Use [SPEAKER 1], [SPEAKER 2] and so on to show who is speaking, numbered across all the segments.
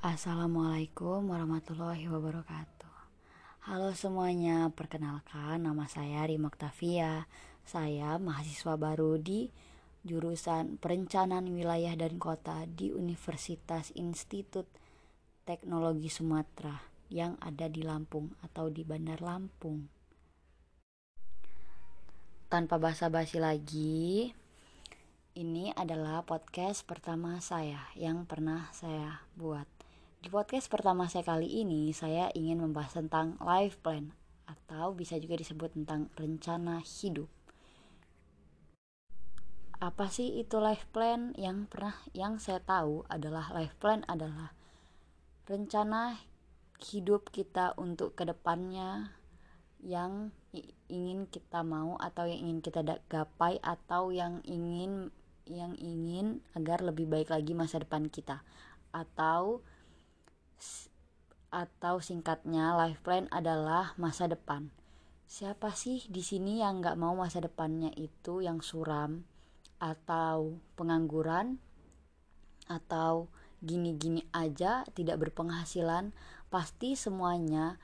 [SPEAKER 1] Assalamualaikum warahmatullahi wabarakatuh. Halo semuanya, perkenalkan nama saya Rima Oktavia Saya mahasiswa baru di jurusan Perencanaan Wilayah dan Kota di Universitas Institut Teknologi Sumatera yang ada di Lampung atau di Bandar Lampung. Tanpa basa-basi lagi, ini adalah podcast pertama saya yang pernah saya buat di podcast pertama saya kali ini, saya ingin membahas tentang life plan atau bisa juga disebut tentang rencana hidup. Apa sih itu life plan? Yang pernah yang saya tahu adalah life plan adalah rencana hidup kita untuk ke depannya yang ingin kita mau atau yang ingin kita gapai atau yang ingin yang ingin agar lebih baik lagi masa depan kita atau atau singkatnya life plan adalah masa depan. Siapa sih di sini yang nggak mau masa depannya itu yang suram atau pengangguran atau gini-gini aja tidak berpenghasilan? Pasti semuanya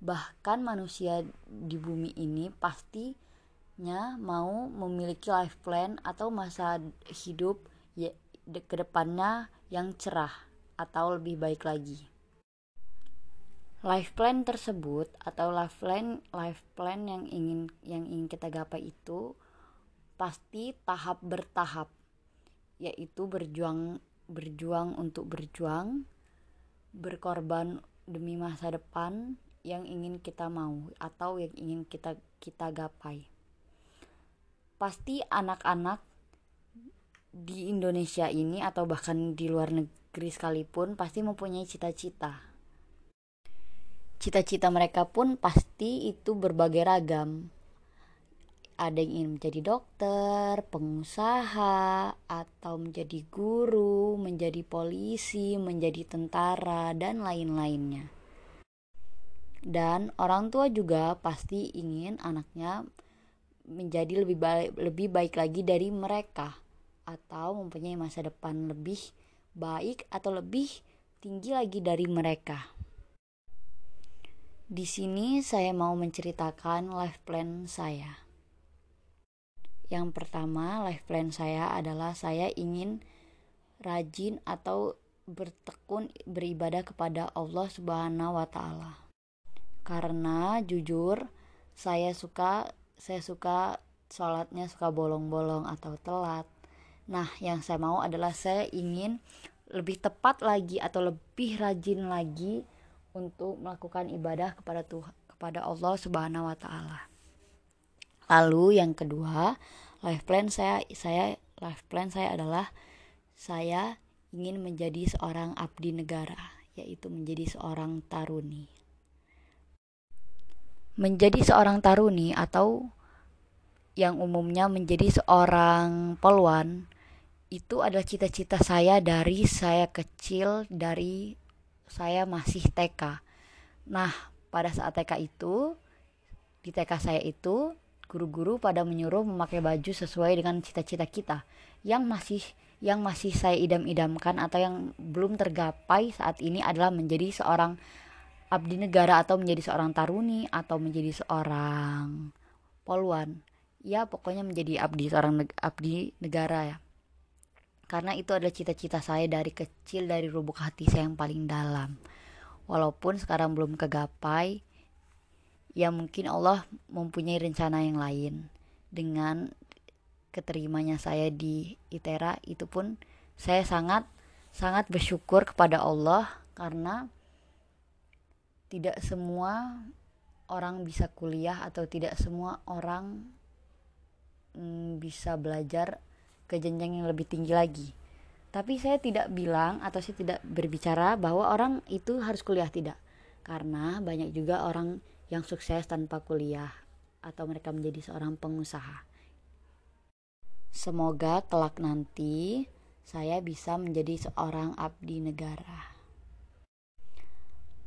[SPEAKER 1] bahkan manusia di bumi ini pastinya mau memiliki life plan atau masa hidup ya ke depannya yang cerah atau lebih baik lagi life plan tersebut atau life plan life plan yang ingin yang ingin kita gapai itu pasti tahap bertahap yaitu berjuang berjuang untuk berjuang berkorban demi masa depan yang ingin kita mau atau yang ingin kita kita gapai. Pasti anak-anak di Indonesia ini atau bahkan di luar negeri sekalipun pasti mempunyai cita-cita cita-cita mereka pun pasti itu berbagai ragam ada yang ingin menjadi dokter, pengusaha, atau menjadi guru, menjadi polisi, menjadi tentara, dan lain-lainnya. Dan orang tua juga pasti ingin anaknya menjadi lebih baik, lebih baik lagi dari mereka, atau mempunyai masa depan lebih baik atau lebih tinggi lagi dari mereka. Di sini saya mau menceritakan life plan saya. Yang pertama, life plan saya adalah saya ingin rajin atau bertekun beribadah kepada Allah Subhanahu wa taala. Karena jujur saya suka saya suka sholatnya suka bolong-bolong atau telat. Nah, yang saya mau adalah saya ingin lebih tepat lagi atau lebih rajin lagi untuk melakukan ibadah kepada Tuhan kepada Allah Subhanahu wa taala. Lalu yang kedua, life plan saya saya life plan saya adalah saya ingin menjadi seorang abdi negara, yaitu menjadi seorang taruni. Menjadi seorang taruni atau yang umumnya menjadi seorang poluan itu adalah cita-cita saya dari saya kecil dari saya masih TK. Nah, pada saat TK itu di TK saya itu guru-guru pada menyuruh memakai baju sesuai dengan cita-cita kita. Yang masih yang masih saya idam-idamkan atau yang belum tergapai saat ini adalah menjadi seorang abdi negara atau menjadi seorang taruni atau menjadi seorang poluan ya pokoknya menjadi abdi seorang abdi negara ya karena itu adalah cita-cita saya dari kecil dari lubuk hati saya yang paling dalam. Walaupun sekarang belum kegapai ya mungkin Allah mempunyai rencana yang lain. Dengan keterimanya saya di ITERA itu pun saya sangat sangat bersyukur kepada Allah. Karena tidak semua orang bisa kuliah atau tidak semua orang mm, bisa belajar ke jenjang yang lebih tinggi lagi. Tapi saya tidak bilang atau saya tidak berbicara bahwa orang itu harus kuliah tidak. Karena banyak juga orang yang sukses tanpa kuliah atau mereka menjadi seorang pengusaha. Semoga kelak nanti saya bisa menjadi seorang abdi negara.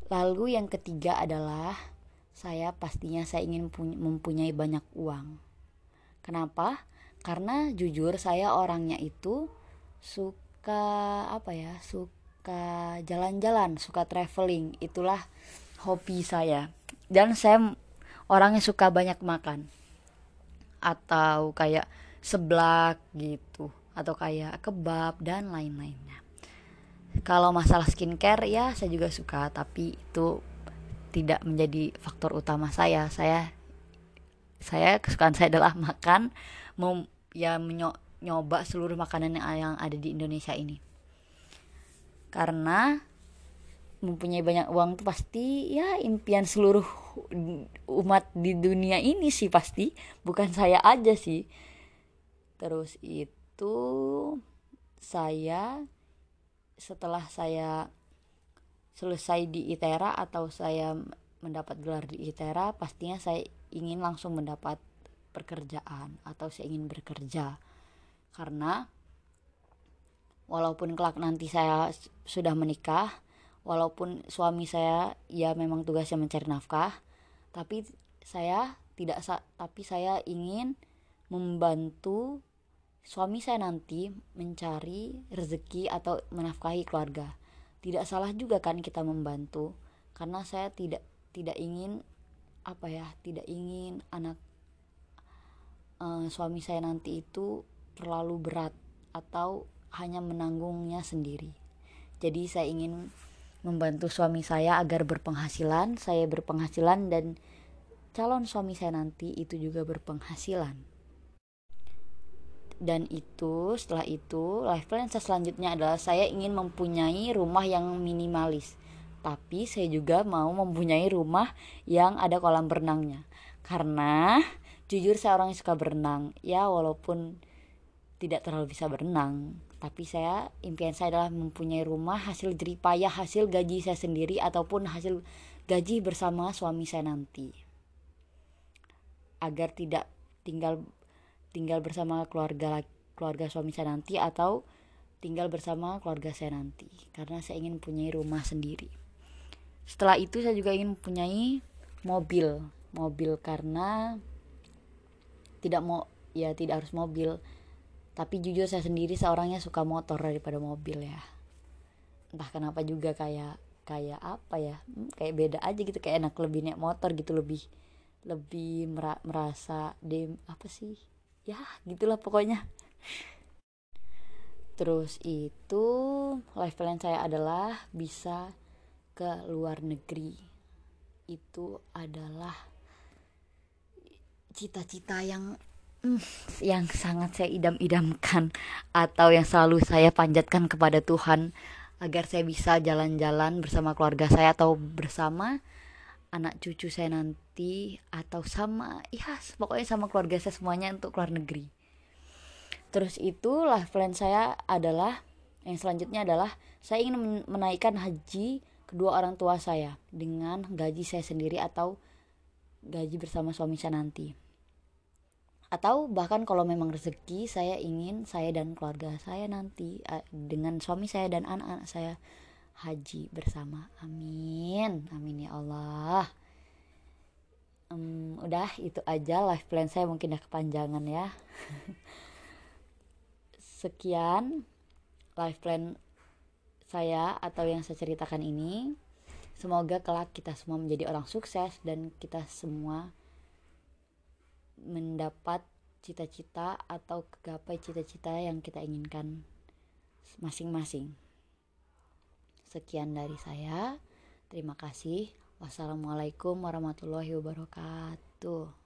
[SPEAKER 1] Lalu yang ketiga adalah saya pastinya saya ingin mempunyai banyak uang. Kenapa? Karena jujur saya orangnya itu suka apa ya suka jalan-jalan suka traveling. Itulah hobi saya. Dan saya orangnya suka banyak makan. Atau kayak seblak gitu. Atau kayak kebab dan lain-lainnya. Kalau masalah skincare ya saya juga suka. Tapi itu tidak menjadi faktor utama saya. Saya saya kesukaan saya adalah makan mau ya nyoba seluruh makanan yang ada di Indonesia ini. Karena mempunyai banyak uang tuh pasti ya impian seluruh umat di dunia ini sih pasti. Bukan saya aja sih. Terus itu saya setelah saya selesai di ITERA atau saya mendapat gelar di ITERA pastinya saya ingin langsung mendapat pekerjaan atau saya ingin bekerja. Karena walaupun kelak nanti saya sudah menikah walaupun suami saya ya memang tugasnya mencari nafkah tapi saya tidak tapi saya ingin membantu suami saya nanti mencari rezeki atau menafkahi keluarga. Tidak salah juga kan kita membantu karena saya tidak tidak ingin apa ya tidak ingin anak uh, suami saya nanti itu terlalu berat atau hanya menanggungnya sendiri jadi saya ingin membantu suami saya agar berpenghasilan, saya berpenghasilan dan calon suami saya nanti itu juga berpenghasilan. Dan itu setelah itu life plan saya selanjutnya adalah saya ingin mempunyai rumah yang minimalis. Tapi saya juga mau mempunyai rumah yang ada kolam berenangnya. Karena jujur saya orang yang suka berenang. Ya walaupun tidak terlalu bisa berenang, tapi saya impian saya adalah mempunyai rumah hasil jeripayah hasil gaji saya sendiri ataupun hasil gaji bersama suami saya nanti. Agar tidak tinggal tinggal bersama keluarga keluarga suami saya nanti atau tinggal bersama keluarga saya nanti. Karena saya ingin mempunyai rumah sendiri. Setelah itu saya juga ingin mempunyai mobil. Mobil karena tidak mau ya tidak harus mobil. Tapi jujur saya sendiri seorangnya suka motor daripada mobil ya. Entah kenapa juga kayak kayak apa ya hmm, kayak beda aja gitu. Kayak enak lebih naik motor gitu lebih lebih merasa dem apa sih? Ya gitulah pokoknya. Terus itu life plan saya adalah bisa ke luar negeri. Itu adalah cita-cita yang Hmm, yang sangat saya idam-idamkan atau yang selalu saya panjatkan kepada Tuhan agar saya bisa jalan-jalan bersama keluarga saya atau bersama anak cucu saya nanti atau sama ya pokoknya sama keluarga saya semuanya untuk keluar negeri. Terus itu lah plan saya adalah yang selanjutnya adalah saya ingin menaikkan haji kedua orang tua saya dengan gaji saya sendiri atau gaji bersama suami saya nanti atau bahkan kalau memang rezeki saya ingin saya dan keluarga saya nanti dengan suami saya dan anak-anak saya haji bersama. Amin. Amin ya Allah. Um, udah itu aja life plan saya. Mungkin udah kepanjangan ya. Sekian life plan saya atau yang saya ceritakan ini. Semoga kelak kita semua menjadi orang sukses dan kita semua mendapat cita-cita atau kegapai cita-cita yang kita inginkan masing-masing. Sekian dari saya. Terima kasih. Wassalamualaikum warahmatullahi wabarakatuh.